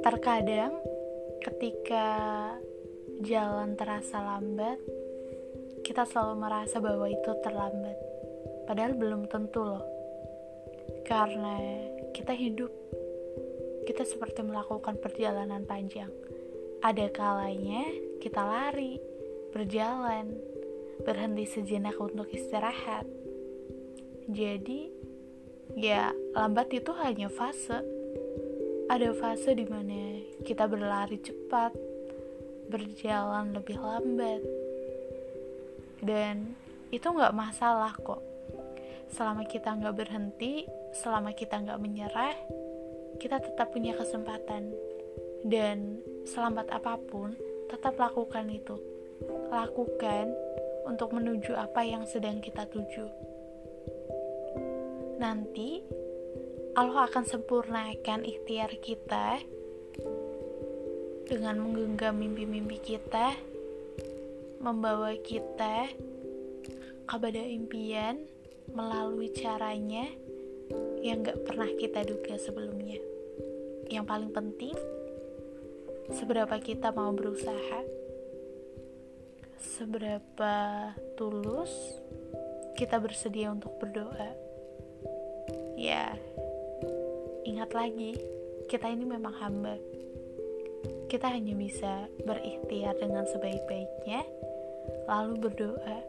Terkadang, ketika jalan terasa lambat, kita selalu merasa bahwa itu terlambat, padahal belum tentu, loh, karena kita hidup, kita seperti melakukan perjalanan panjang. Ada kalanya kita lari, berjalan, berhenti sejenak untuk istirahat. Jadi, ya, lambat itu hanya fase ada fase di mana kita berlari cepat, berjalan lebih lambat, dan itu nggak masalah kok. Selama kita nggak berhenti, selama kita nggak menyerah, kita tetap punya kesempatan. Dan selambat apa pun, tetap lakukan itu. Lakukan untuk menuju apa yang sedang kita tuju. Nanti Allah akan sempurnakan ikhtiar kita dengan menggenggam mimpi-mimpi kita, membawa kita kepada impian melalui caranya yang gak pernah kita duga sebelumnya. Yang paling penting, seberapa kita mau berusaha, seberapa tulus kita bersedia untuk berdoa. Ya, Ingat lagi, kita ini memang hamba. Kita hanya bisa berikhtiar dengan sebaik-baiknya, lalu berdoa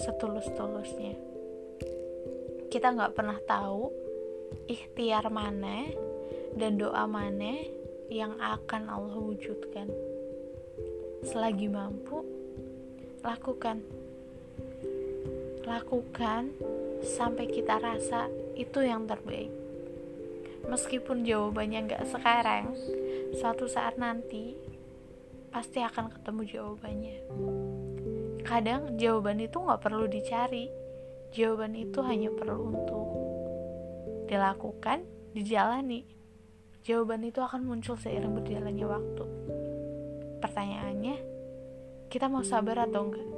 setulus-tulusnya. Kita nggak pernah tahu ikhtiar mana dan doa mana yang akan Allah wujudkan. Selagi mampu, lakukan. Lakukan sampai kita rasa itu yang terbaik. Meskipun jawabannya nggak sekarang suatu saat nanti pasti akan ketemu jawabannya. Kadang jawaban itu nggak perlu dicari jawaban itu hanya perlu untuk dilakukan dijalani. Jawaban itu akan muncul seiring berjalannya waktu. Pertanyaannya kita mau sabar atau enggak